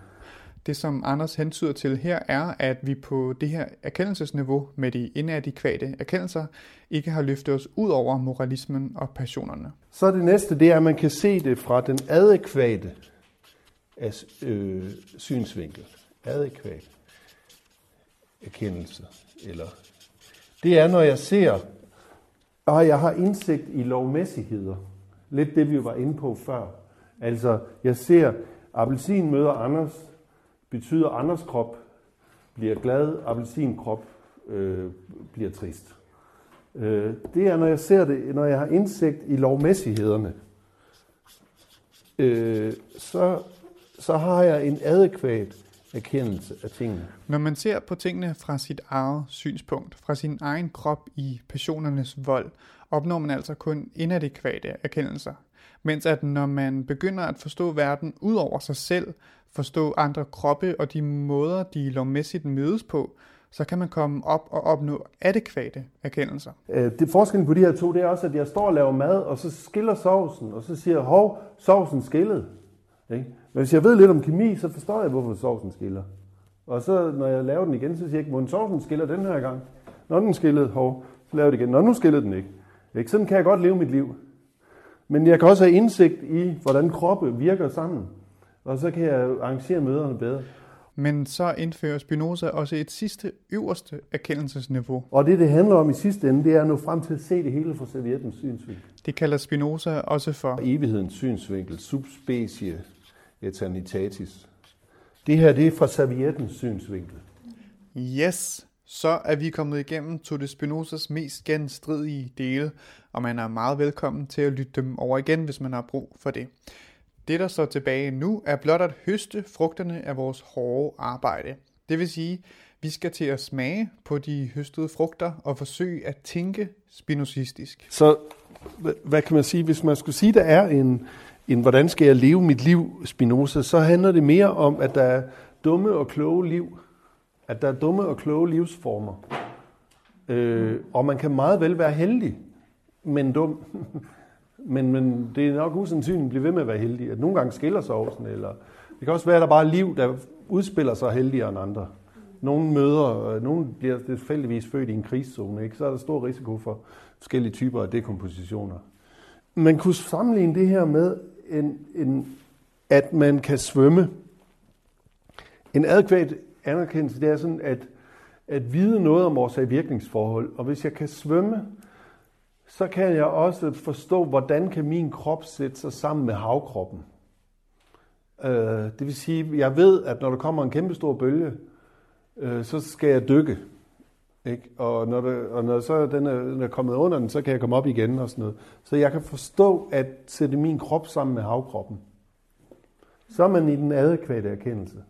Det, som Anders hentyder til her, er, at vi på det her erkendelsesniveau med de inadekvate erkendelser ikke har løftet os ud over moralismen og passionerne. Så det næste, det er, at man kan se det fra den adekvate øh, synsvinkel. Adekvat erkendelse. Eller, det er, når jeg ser, og jeg har indsigt i lovmæssigheder. Lidt det, vi var inde på før. Altså, jeg ser, appelsin møder Anders, betyder andres krop bliver glad, appelsinkrop øh, bliver trist. Øh, det er, når jeg ser det, når jeg har indsigt i lovmæssighederne, øh, så, så har jeg en adekvat erkendelse af tingene. Når man ser på tingene fra sit eget synspunkt, fra sin egen krop i passionernes vold, opnår man altså kun inadekvate erkendelser. Mens at når man begynder at forstå verden ud over sig selv, forstå andre kroppe og de måder, de lovmæssigt mødes på, så kan man komme op og opnå adekvate erkendelser. Øh, det forskellen på de her to, det er også, at jeg står og laver mad, og så skiller sovsen, og så siger jeg, hov, sovsen skillede. Ikke? Men hvis jeg ved lidt om kemi, så forstår jeg, hvorfor sovsen skiller. Og så, når jeg laver den igen, så siger jeg, hvor sovsen skiller den her gang. Når den skillede, hov, så laver jeg det igen. Når nu skillede den ikke. ikke. Sådan kan jeg godt leve mit liv. Men jeg kan også have indsigt i, hvordan kroppe virker sammen. Og så kan jeg arrangere møderne bedre. Men så indfører Spinoza også et sidste øverste erkendelsesniveau. Og det, det handler om i sidste ende, det er at nå frem til at se det hele fra serviettens synsvinkel. Det kalder Spinoza også for evighedens synsvinkel, subspecie eternitatis. Det her, det er fra serviettens synsvinkel. Yes, så er vi kommet igennem til det Spinozas mest genstridige dele, og man er meget velkommen til at lytte dem over igen, hvis man har brug for det. Det, der står tilbage nu, er blot at høste frugterne af vores hårde arbejde. Det vil sige, vi skal til at smage på de høstede frugter og forsøge at tænke spinozistisk. Så hvad kan man sige, hvis man skulle sige, der er en, en hvordan skal jeg leve mit liv Spinoza, så handler det mere om, at der er dumme og kloge liv. At der er dumme og kloge livsformer. Øh, og man kan meget vel være heldig, men dum. Men, men det er nok usandsynligt at blive ved med at være heldig. At nogle gange skiller sovsen, eller det kan også være, at der bare er liv, der udspiller sig heldigere end andre. Nogle møder, øh, nogle bliver tilfældigvis født i en krigszone, ikke? så er der stor risiko for forskellige typer af dekompositioner. Man kunne sammenligne det her med, en, en, at man kan svømme. En adekvat anerkendelse, det er sådan, at, at vide noget om vores virkningsforhold. Og hvis jeg kan svømme, så kan jeg også forstå, hvordan kan min krop sætte sig sammen med havkroppen. Øh, det vil sige, jeg ved, at når der kommer en kæmpe stor bølge, øh, så skal jeg dykke. Ikke? Og, når det, og når så den er, den er kommet under den, så kan jeg komme op igen og sådan noget. Så jeg kan forstå at sætte min krop sammen med havkroppen. Så er man i den adekvate erkendelse.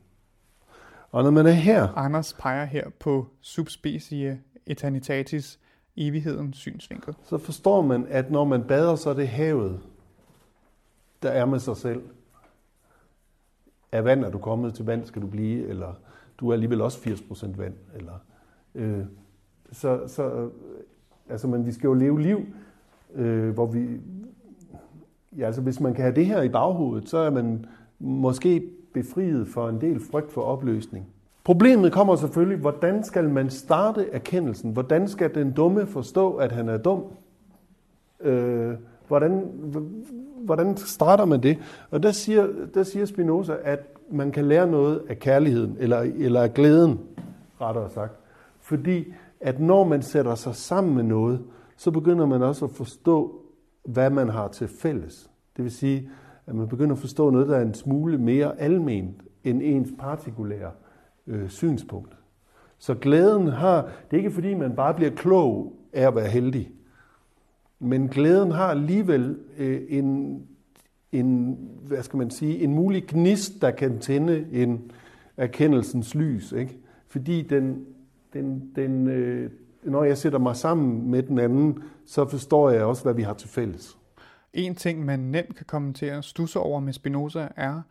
Og når man er her... Anders peger her på subspecie eternitatis, evighedens synsvinkel. Så forstår man, at når man bader, så er det havet, der er med sig selv. Af vand er du kommet til vand, skal du blive, eller du er alligevel også 80% vand. Eller, øh, så, så altså, men vi skal jo leve liv, øh, hvor vi... Ja, altså hvis man kan have det her i baghovedet, så er man måske befriet for en del frygt for opløsning. Problemet kommer selvfølgelig, hvordan skal man starte erkendelsen? Hvordan skal den dumme forstå, at han er dum? Øh, hvordan, hvordan starter man det? Og der siger, der siger Spinoza, at man kan lære noget af kærligheden, eller, eller af glæden, rettere sagt. Fordi at når man sætter sig sammen med noget, så begynder man også at forstå, hvad man har til fælles. Det vil sige, at man begynder at forstå noget, der er en smule mere alment end ens partikulære øh, synspunkt. Så glæden har, det er ikke fordi, man bare bliver klog af at være heldig, men glæden har alligevel øh, en, en, hvad skal man sige, en mulig gnist, der kan tænde en erkendelsens lys. Ikke? Fordi den, den, den, øh, når jeg sætter mig sammen med den anden, så forstår jeg også, hvad vi har til fælles. En ting, man nemt kan kommentere og stusse over med Spinoza, er,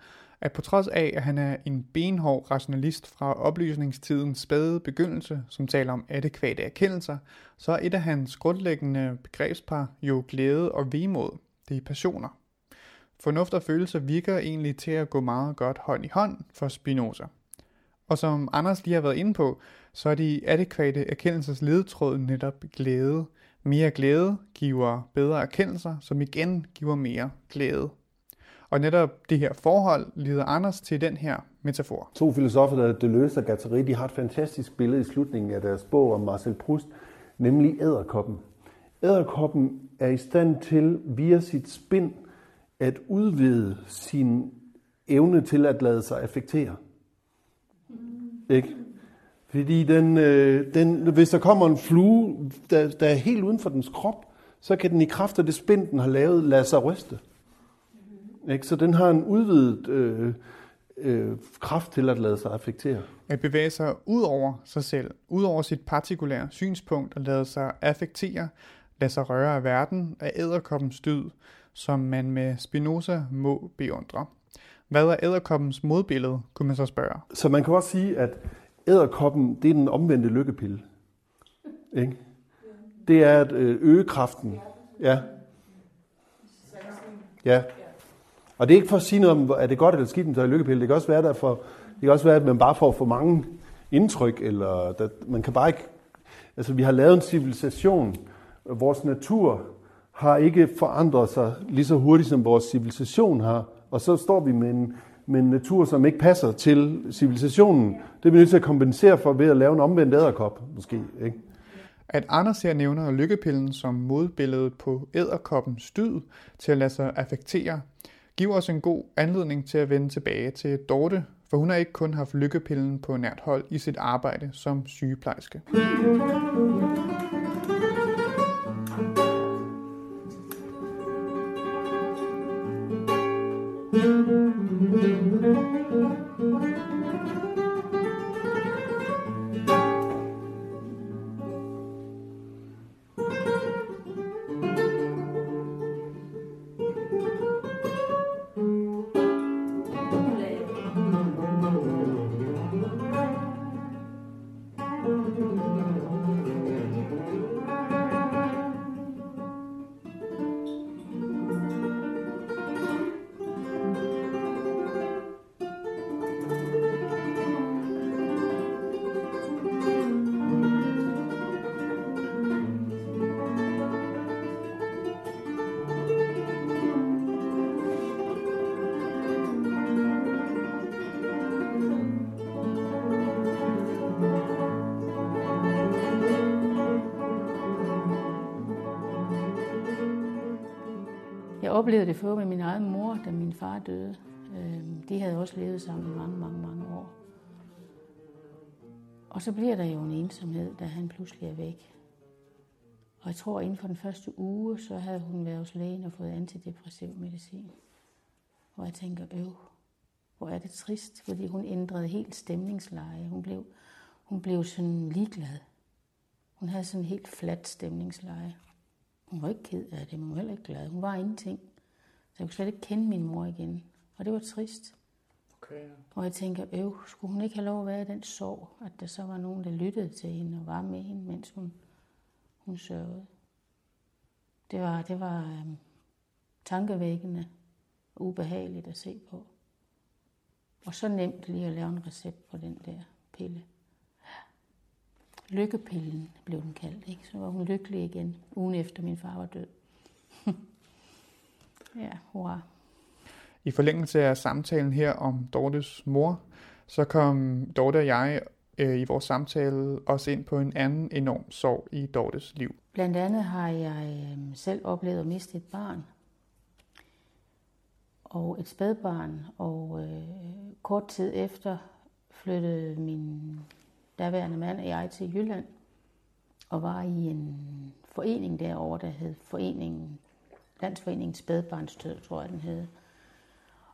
at på trods af, at han er en benhård rationalist fra oplysningstidens spæde begyndelse, som taler om adekvate erkendelser, så er et af hans grundlæggende begrebspar jo glæde og vemod. Det er passioner. Fornuft og følelser virker egentlig til at gå meget godt hånd i hånd for Spinoza. Og som Anders lige har været inde på, så er de adekvate erkendelses ledetråd netop glæde. Mere glæde giver bedre erkendelser, som igen giver mere glæde. Og netop det her forhold leder Anders til den her metafor. To filosofer, der Deleuze og Gattari, de har et fantastisk billede i slutningen af deres bog om Marcel Proust, nemlig æderkoppen. Æderkoppen er i stand til via sit spind at udvide sin evne til at lade sig affektere. Ikke? Fordi den, øh, den, hvis der kommer en flue, der, der er helt uden for dens krop, så kan den i kraft af det spind, den har lavet, lade sig ryste. Ikke? Så den har en udvidet øh, øh, kraft til at lade sig affektere. At bevæge sig ud over sig selv, ud over sit partikulære synspunkt og lade sig affektere, lade sig røre af verden, af æderkoppens dyd, som man med Spinoza må beundre. Hvad er æderkoppens modbillede, kunne man så spørge? Så man kan også sige, at æderkoppen, det er den omvendte lykkepille. Ikke? Det er at øh, øge kraften. Ja. Ja. Og det er ikke for at sige noget om, er det godt eller skidt, en lykkepille. Det kan også være, der for, det kan også være, at man bare får for mange indtryk, eller der, man kan bare ikke... Altså, vi har lavet en civilisation. Vores natur har ikke forandret sig lige så hurtigt, som vores civilisation har. Og så står vi med en, med en natur, som ikke passer til civilisationen. Det er vi nødt til at kompensere for ved at lave en omvendt æderkop, måske. Ikke? At Anders her nævner lykkepillen som modbilledet på æderkoppens dyd til at lade sig affektere, giver os en god anledning til at vende tilbage til Dorte, for hun har ikke kun haft lykkepillen på nært hold i sit arbejde som sygeplejerske. Oplevede det før med min egen mor, da min far døde. Øhm, de havde også levet sammen i mange, mange, mange år. Og så bliver der jo en ensomhed, da han pludselig er væk. Og jeg tror, at inden for den første uge, så havde hun været hos lægen og fået antidepressiv medicin. Og jeg tænker, øv, hvor er det trist, fordi hun ændrede helt stemningsleje. Hun blev, hun blev sådan ligeglad. Hun havde sådan en helt flat stemningsleje. Hun var ikke ked af det, men hun var heller ikke glad. Hun var ingenting. Jeg kunne slet ikke kende min mor igen. Og det var trist. Okay. Og jeg tænker, øv, skulle hun ikke have lov at være i den sorg, at der så var nogen, der lyttede til hende og var med hende, mens hun, hun sørgede. Det var, det var øhm, tankevækkende og ubehageligt at se på. Og så nemt lige at lave en recept på den der pille. Lykkepillen blev den kaldt, ikke? Så var hun lykkelig igen, ugen efter min far var død. ja, hurra. I forlængelse af samtalen her om Dortes mor, så kom Dorte og jeg øh, i vores samtale også ind på en anden enorm sorg i Dortes liv. Blandt andet har jeg øh, selv oplevet at miste et barn. Og et spædbarn. Og øh, kort tid efter flyttede min daværende mand og jeg til Jylland. Og var i en forening derovre, der hed Foreningen, Landsforeningen Spædbarnsdød, tror jeg den hed.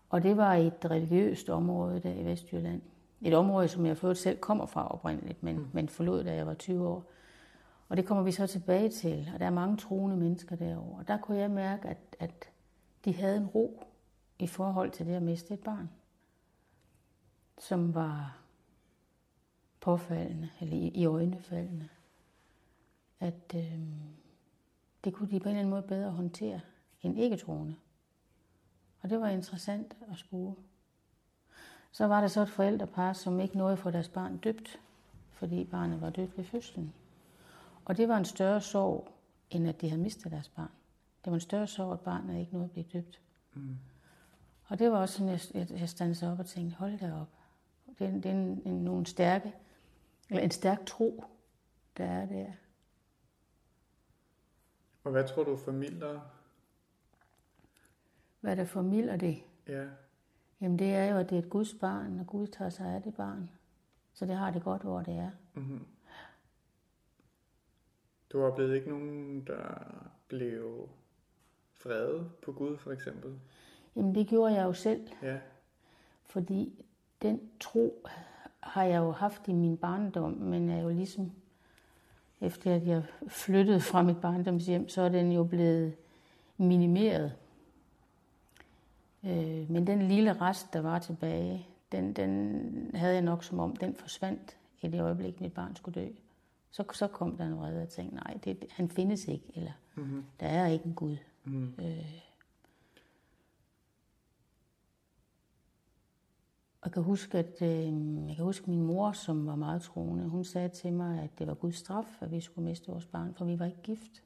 Og det var et religiøst område der i Vestjylland. Et område, som jeg for selv kommer fra oprindeligt, men, mm. men forlod, da jeg var 20 år. Og det kommer vi så tilbage til, og der er mange troende mennesker derovre. Og der kunne jeg mærke, at, at de havde en ro i forhold til det at miste et barn, som var påfaldende, eller i, i øjnefaldende. At øh, det kunne de på en eller anden måde bedre håndtere end ikke-troende. Og det var interessant at spore. Så var der så et forældrepar, som ikke nåede for deres barn døbt, fordi barnet var dødt ved fødslen. Og det var en større sorg, end at de havde mistet deres barn. Det var en større sorg, at barnet ikke nåede at blive døbt. Mm. Og det var også sådan, jeg, jeg, standede op og tænkte, hold da op. Det er, det er en, en, nogle stærke, eller en stærk tro, der er der. Og hvad tror du formidler? Hvad der formidler det? Ja. Jamen det er jo, at det er et Guds barn, og Gud tager sig af det barn. Så det har det godt, hvor det er. Mm-hmm. Du har blevet ikke nogen, der blev vrede på Gud, for eksempel? Jamen det gjorde jeg jo selv. Ja. Fordi den tro har jeg jo haft i min barndom, men er jo ligesom, efter at jeg flyttede fra mit barndomshjem, så er den jo blevet minimeret. Øh, men den lille rest, der var tilbage, den, den havde jeg nok som om, den forsvandt i det øjeblik, mit barn skulle dø. Så, så kom der en vrede og tænkte, nej, det, han findes ikke, eller mm-hmm. der er ikke en Gud. Mm. Øh, jeg kan huske, at øh, jeg kan huske min mor, som var meget troende, hun sagde til mig, at det var Guds straf, at vi skulle miste vores barn, for vi var ikke gift.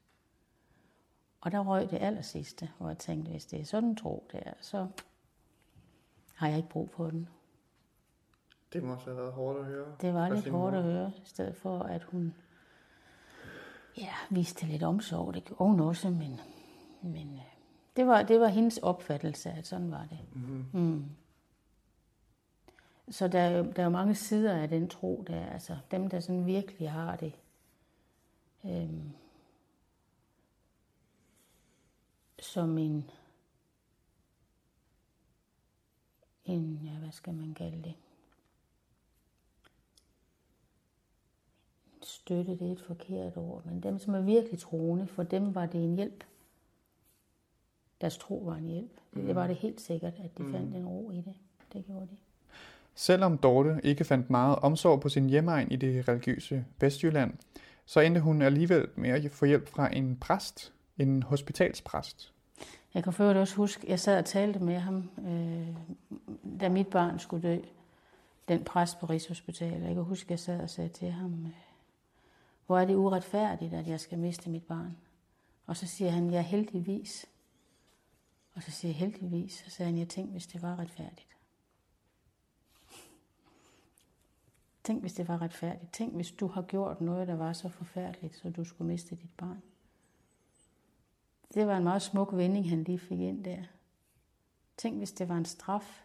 Og der røg det aller sidste, hvor jeg tænkte, hvis det er sådan en tro der, så har jeg ikke brug for den. Det må også have været hårdt at høre. Det var lidt hårdt at høre, i stedet for at hun ja, viste lidt omsorg. Det gjorde hun også, men, men øh, det, var, det var hendes opfattelse, at sådan var det. Mm-hmm. Mm. Så der er, jo, der er jo mange sider af den tro, der altså dem, der sådan virkelig har det. Øhm, som en, en, ja, hvad skal man kalde det? Støtte, det er et forkert ord, men dem, som er virkelig troende, for dem var det en hjælp. Deres tro var en hjælp. Mm. Det var det helt sikkert, at de mm. fandt en ro i det. Det gjorde de. Selvom Dorte ikke fandt meget omsorg på sin hjemmeegn i det religiøse Vestjylland, så endte hun alligevel med at få hjælp fra en præst, en hospitalspræst. Jeg kan for også huske, jeg sad og talte med ham, øh, da mit barn skulle dø. Den præst på Rigshospitalet. Jeg kan huske, jeg sad og sagde til ham, øh, hvor er det uretfærdigt, at jeg skal miste mit barn? Og så siger han, ja heldigvis. Og så siger jeg heldigvis. Så sagde han, jeg tænkte, hvis det var retfærdigt. Tænk, hvis det var retfærdigt. Tænk, hvis du har gjort noget, der var så forfærdeligt, så du skulle miste dit barn. Det var en meget smuk vending, han lige fik ind der. Tænk, hvis det var en straf,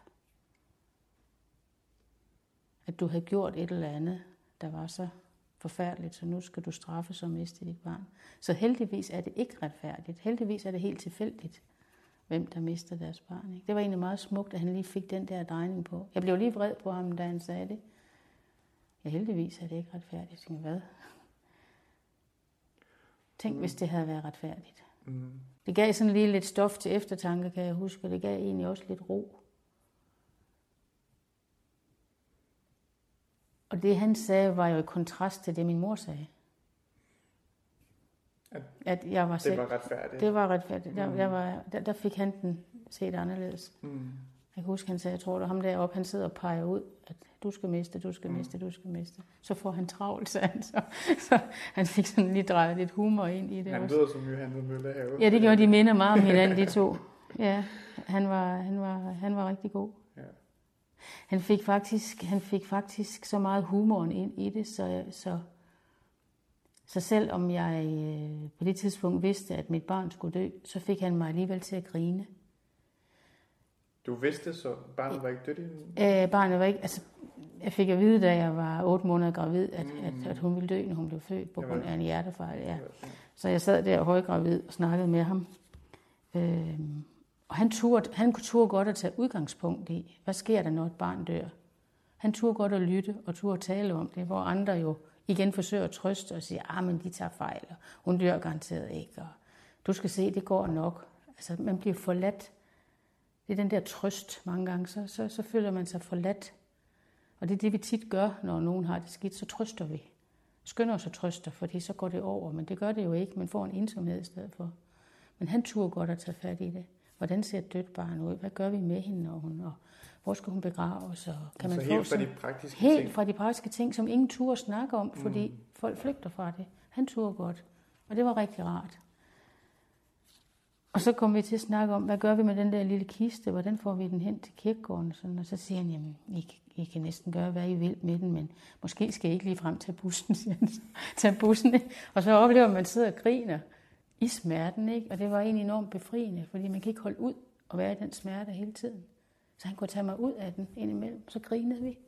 at du havde gjort et eller andet, der var så forfærdeligt, så nu skal du straffe som miste dit barn. Så heldigvis er det ikke retfærdigt. Heldigvis er det helt tilfældigt, hvem der mister deres barn. Ikke? Det var egentlig meget smukt, at han lige fik den der drejning på. Jeg blev lige vred på ham, da han sagde det. Ja, heldigvis er det ikke retfærdigt. Jeg tænkte, hvad? Tænk, hvis det havde været retfærdigt. Mm. Det gav sådan lige lidt stof til eftertanke, kan jeg huske, og det gav egentlig også lidt ro. Og det han sagde, var jo i kontrast til det, min mor sagde. At, at jeg var selv, det var retfærdigt? Det var retfærdigt. Der, mm. jeg var, der, der fik han den set anderledes. Mm. Jeg kan huske, han sagde, jeg tror, at ham deroppe, han sidder og peger ud, at du skal miste, du skal miste, du skal miste. Så får han travlt, sagde han. Så, så han fik sådan lige drejet lidt humor ind i det Han lyder som Johannes Møllehave. Ja, det gjorde de minder meget om hinanden, de to. Ja, han var, han var, han var rigtig god. Ja. Han fik, faktisk, han fik faktisk så meget humoren ind i det, så, så, så selv om jeg øh, på det tidspunkt vidste, at mit barn skulle dø, så fik han mig alligevel til at grine. Du vidste så, barnet var ikke dødt endnu? Øh, barnet var ikke, altså, jeg fik at vide, da jeg var otte måneder gravid, at, mm. at, at hun ville dø, når hun blev født, på grund af en hjertefejl. Ja. Så jeg sad der højgravid og snakkede med ham. Øh, og han turde, han kunne turde godt at tage udgangspunkt i, hvad sker der, når et barn dør? Han turde godt at lytte og turde tale om det, hvor andre jo igen forsøger at trøste og sige, ah, men de tager fejl, og hun dør garanteret ikke, og du skal se, det går nok. Altså, man bliver forladt det er den der trøst mange gange, så, så, så føler man sig forladt. Og det er det, vi tit gør, når nogen har det skidt, så trøster vi. Skynder os at trøste, fordi så går det over, men det gør det jo ikke. Man får en ensomhed i stedet for. Men han turde godt at tage fat i det. Hvordan ser et dødt barn ud? Hvad gør vi med hende, når hun, og hvor skal hun begraves? Og kan man helt få fra de praktiske helt ting? fra de praktiske ting, som ingen turde snakke om, fordi mm. folk flygter fra det. Han turde godt, og det var rigtig rart. Og så kom vi til at snakke om, hvad gør vi med den der lille kiste? Hvordan får vi den hen til kirkegården? Sådan, og så siger han, jamen, I, I kan næsten gøre, hvad I vil med den, men måske skal I ikke lige frem til bussen, siger han. Tag bussen? Og så oplever man, at man sidder og griner i smerten, ikke? Og det var egentlig enormt befriende, fordi man kan ikke holde ud og være i den smerte hele tiden. Så han kunne tage mig ud af den indimellem, så grinede vi.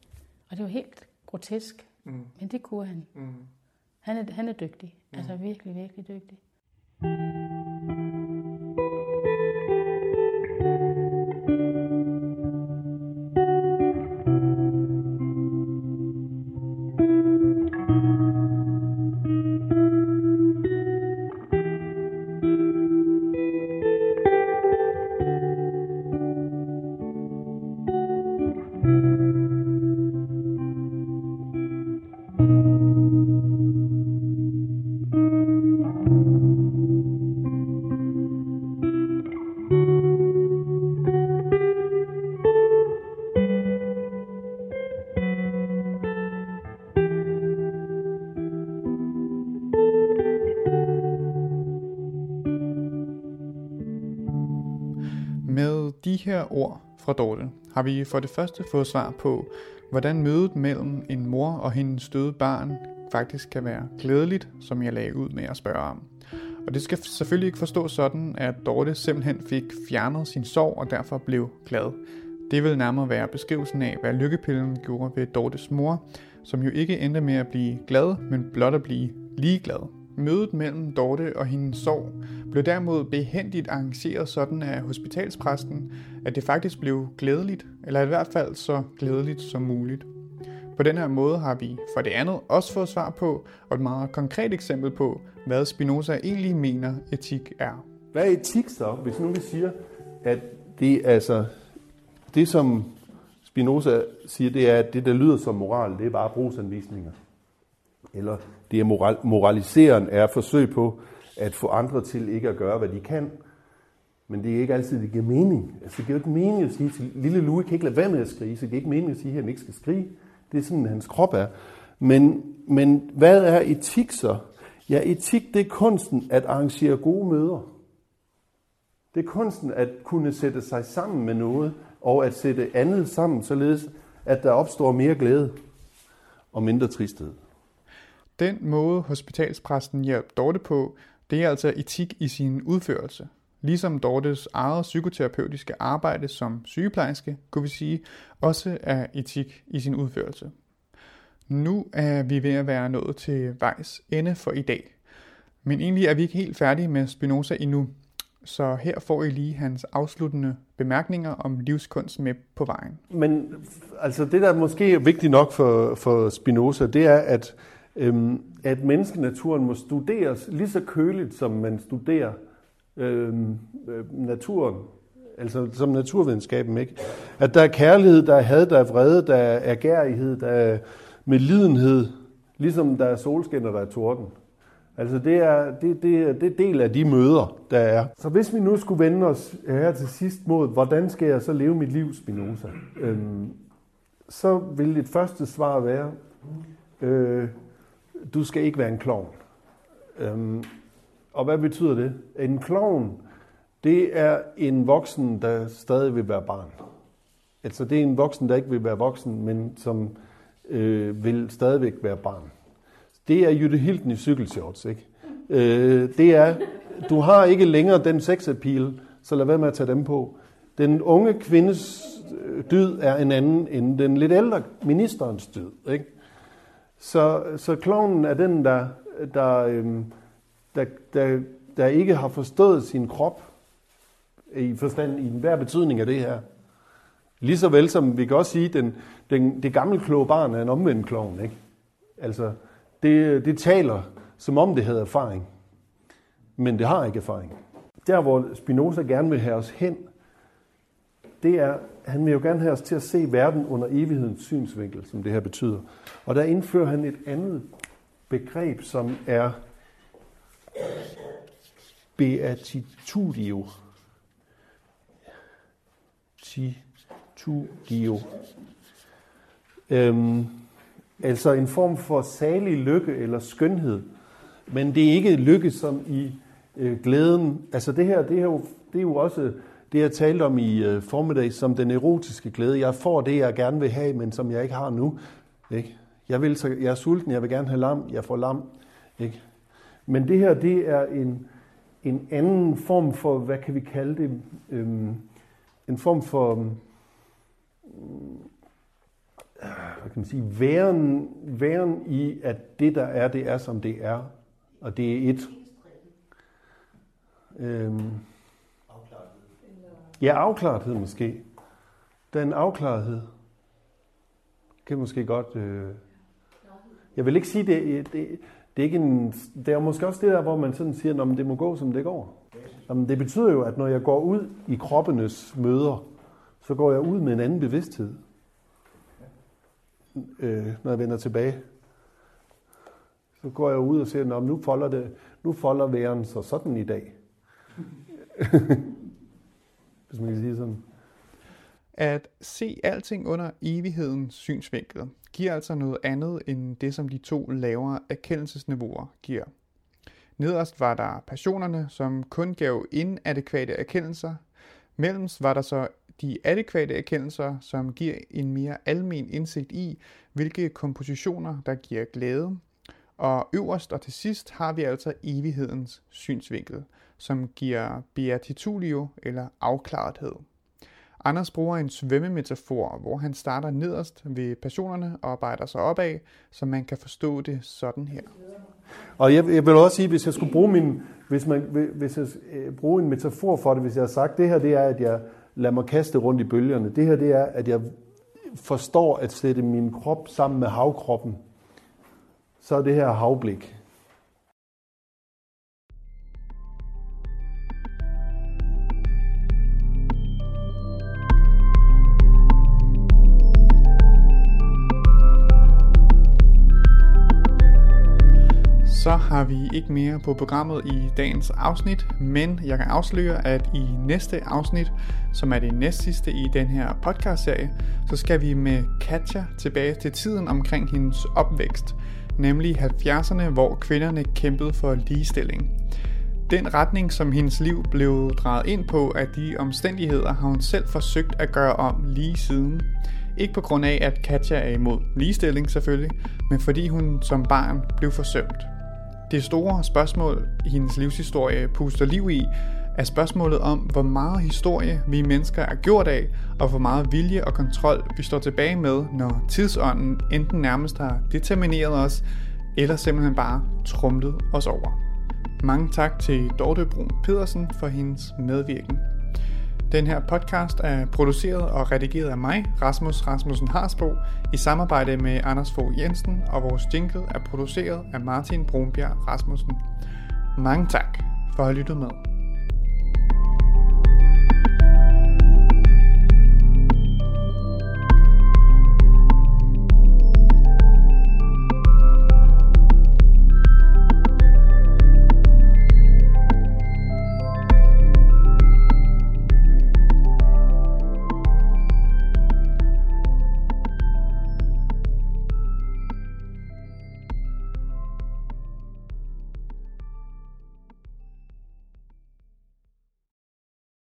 Og det var helt grotesk, mm. men det kunne han. Mm. Han, er, han er dygtig, mm. altså virkelig, virkelig dygtig. de fra Dorte har vi for det første fået svar på, hvordan mødet mellem en mor og hendes døde barn faktisk kan være glædeligt, som jeg lagde ud med at spørge om. Og det skal selvfølgelig ikke forstås sådan, at Dorte simpelthen fik fjernet sin sorg og derfor blev glad. Det vil nærmere være beskrivelsen af, hvad lykkepillen gjorde ved Dortes mor, som jo ikke endte med at blive glad, men blot at blive ligeglad. Mødet mellem Dorte og hendes sorg blev derimod behendigt arrangeret sådan af hospitalspræsten, at det faktisk blev glædeligt, eller i hvert fald så glædeligt som muligt. På den her måde har vi for det andet også fået svar på, og et meget konkret eksempel på, hvad Spinoza egentlig mener etik er. Hvad er etik så, hvis nu vi siger, at det altså det som Spinoza siger, det er, at det, der lyder som moral, det er bare brugsanvisninger. Eller det er moral, moraliseren er forsøg på at få andre til ikke at gøre, hvad de kan. Men det er ikke altid, det giver mening. Altså, det giver jo ikke mening at sige til lille Louis kan ikke lade være med at skrige, så det giver ikke mening at sige, at han ikke skal skrige. Det er sådan, hans krop er. Men, men hvad er etik så? Ja, etik det er kunsten at arrangere gode møder. Det er kunsten at kunne sætte sig sammen med noget, og at sætte andet sammen, således at der opstår mere glæde og mindre tristhed. Den måde, hospitalspræsten hjalp Dorte på, det er altså etik i sin udførelse. Ligesom Dortes eget psykoterapeutiske arbejde som sygeplejerske, kunne vi sige, også er etik i sin udførelse. Nu er vi ved at være nået til vejs ende for i dag. Men egentlig er vi ikke helt færdige med Spinoza endnu, så her får I lige hans afsluttende bemærkninger om livskunst med på vejen. Men altså det, der måske er vigtigt nok for, for Spinoza, det er, at, øhm, at menneskenaturen må studeres lige så køligt, som man studerer øhm, øh, naturen. Altså som naturvidenskaben, ikke? At der er kærlighed, der er had, der er vrede, der er gærighed, der er medlidenhed, ligesom der er solskin og der er torden. Altså det er, det, det, det er del af de møder, der er. Så hvis vi nu skulle vende os her til sidst mod, hvordan skal jeg så leve mit liv, Spinoza? Øhm, så vil et første svar være, øh, du skal ikke være en klovn. Øhm, og hvad betyder det? En klovn, det er en voksen, der stadig vil være barn. Altså det er en voksen, der ikke vil være voksen, men som øh, vil stadigvæk være barn det er Jytte Hilden i cykelshorts, ikke? Øh, det er, du har ikke længere den sexappeal, så lad være med at tage dem på. Den unge kvindes øh, død er en anden end den lidt ældre ministerens død, ikke? Så, så klonen er den, der, der, øhm, der, der, der ikke har forstået sin krop i forstand i enhver betydning af det her. Lige så vel som vi kan også sige, den, den, det gamle kloge barn er en omvendt klovn. ikke? Altså, det, det taler, som om det havde erfaring. Men det har ikke erfaring. Der, hvor Spinoza gerne vil have os hen, det er, han vil jo gerne have os til at se verden under evighedens synsvinkel, som det her betyder. Og der indfører han et andet begreb, som er beatitudio. Titudio. Øhm, Altså en form for salig lykke eller skønhed. Men det er ikke lykke som i øh, glæden. Altså det her, det her, det er jo også det, jeg talte om i øh, formiddag, som den erotiske glæde. Jeg får det, jeg gerne vil have, men som jeg ikke har nu. Ikke? Jeg, vil, så, jeg er sulten, jeg vil gerne have lam, jeg får lam. Ikke? Men det her, det er en, en anden form for, hvad kan vi kalde det, øhm, en form for øhm, hvad kan man sige, væren, væren i, at det der er, det er som det er, og det er et. Øhm, ja, afklarethed måske. Den afklarethed. Kan måske godt... Øh, jeg vil ikke sige, det, øh, det, det er ikke en... Det er måske også det der, hvor man sådan siger, at det må gå, som det går. Jamen, det betyder jo, at når jeg går ud i kroppenes møder, så går jeg ud med en anden bevidsthed øh, når jeg vender tilbage. Så går jeg ud og siger, at nu folder, det, nu folder væren sig sådan i dag. Hvis man kan sige sådan. At se alting under evighedens synsvinkel giver altså noget andet end det, som de to lavere erkendelsesniveauer giver. Nederst var der passionerne, som kun gav inadekvate erkendelser, Mellemst var der så de adekvate erkendelser, som giver en mere almen indsigt i, hvilke kompositioner, der giver glæde. Og øverst og til sidst har vi altså evighedens synsvinkel, som giver beatitulio eller afklarethed. Anders bruger en svømmemetafor, hvor han starter nederst ved personerne og arbejder sig opad, så man kan forstå det sådan her. Og jeg, jeg vil også sige, hvis jeg skulle bruge min, hvis man, hvis jeg øh, bruge en metafor for det, hvis jeg har sagt, det her det er, at jeg lader mig kaste rundt i bølgerne. Det her det er, at jeg forstår at sætte min krop sammen med havkroppen. Så er det her havblik. Så har vi ikke mere på programmet i dagens afsnit, men jeg kan afsløre, at i næste afsnit, som er det næstsidste i den her podcastserie, så skal vi med Katja tilbage til tiden omkring hendes opvækst, nemlig 70'erne, hvor kvinderne kæmpede for ligestilling. Den retning, som hendes liv blev drejet ind på af de omstændigheder, har hun selv forsøgt at gøre om lige siden. Ikke på grund af, at Katja er imod ligestilling selvfølgelig, men fordi hun som barn blev forsømt. Det store spørgsmål, hendes livshistorie puster liv i, er spørgsmålet om, hvor meget historie vi mennesker er gjort af, og hvor meget vilje og kontrol vi står tilbage med, når tidsånden enten nærmest har determineret os, eller simpelthen bare trumlet os over. Mange tak til Dorte Brun Pedersen for hendes medvirken. Den her podcast er produceret og redigeret af mig, Rasmus Rasmussen Harsbo, i samarbejde med Anders Fogh Jensen, og vores jingle er produceret af Martin Brunbjerg Rasmussen. Mange tak for at have lyttet med.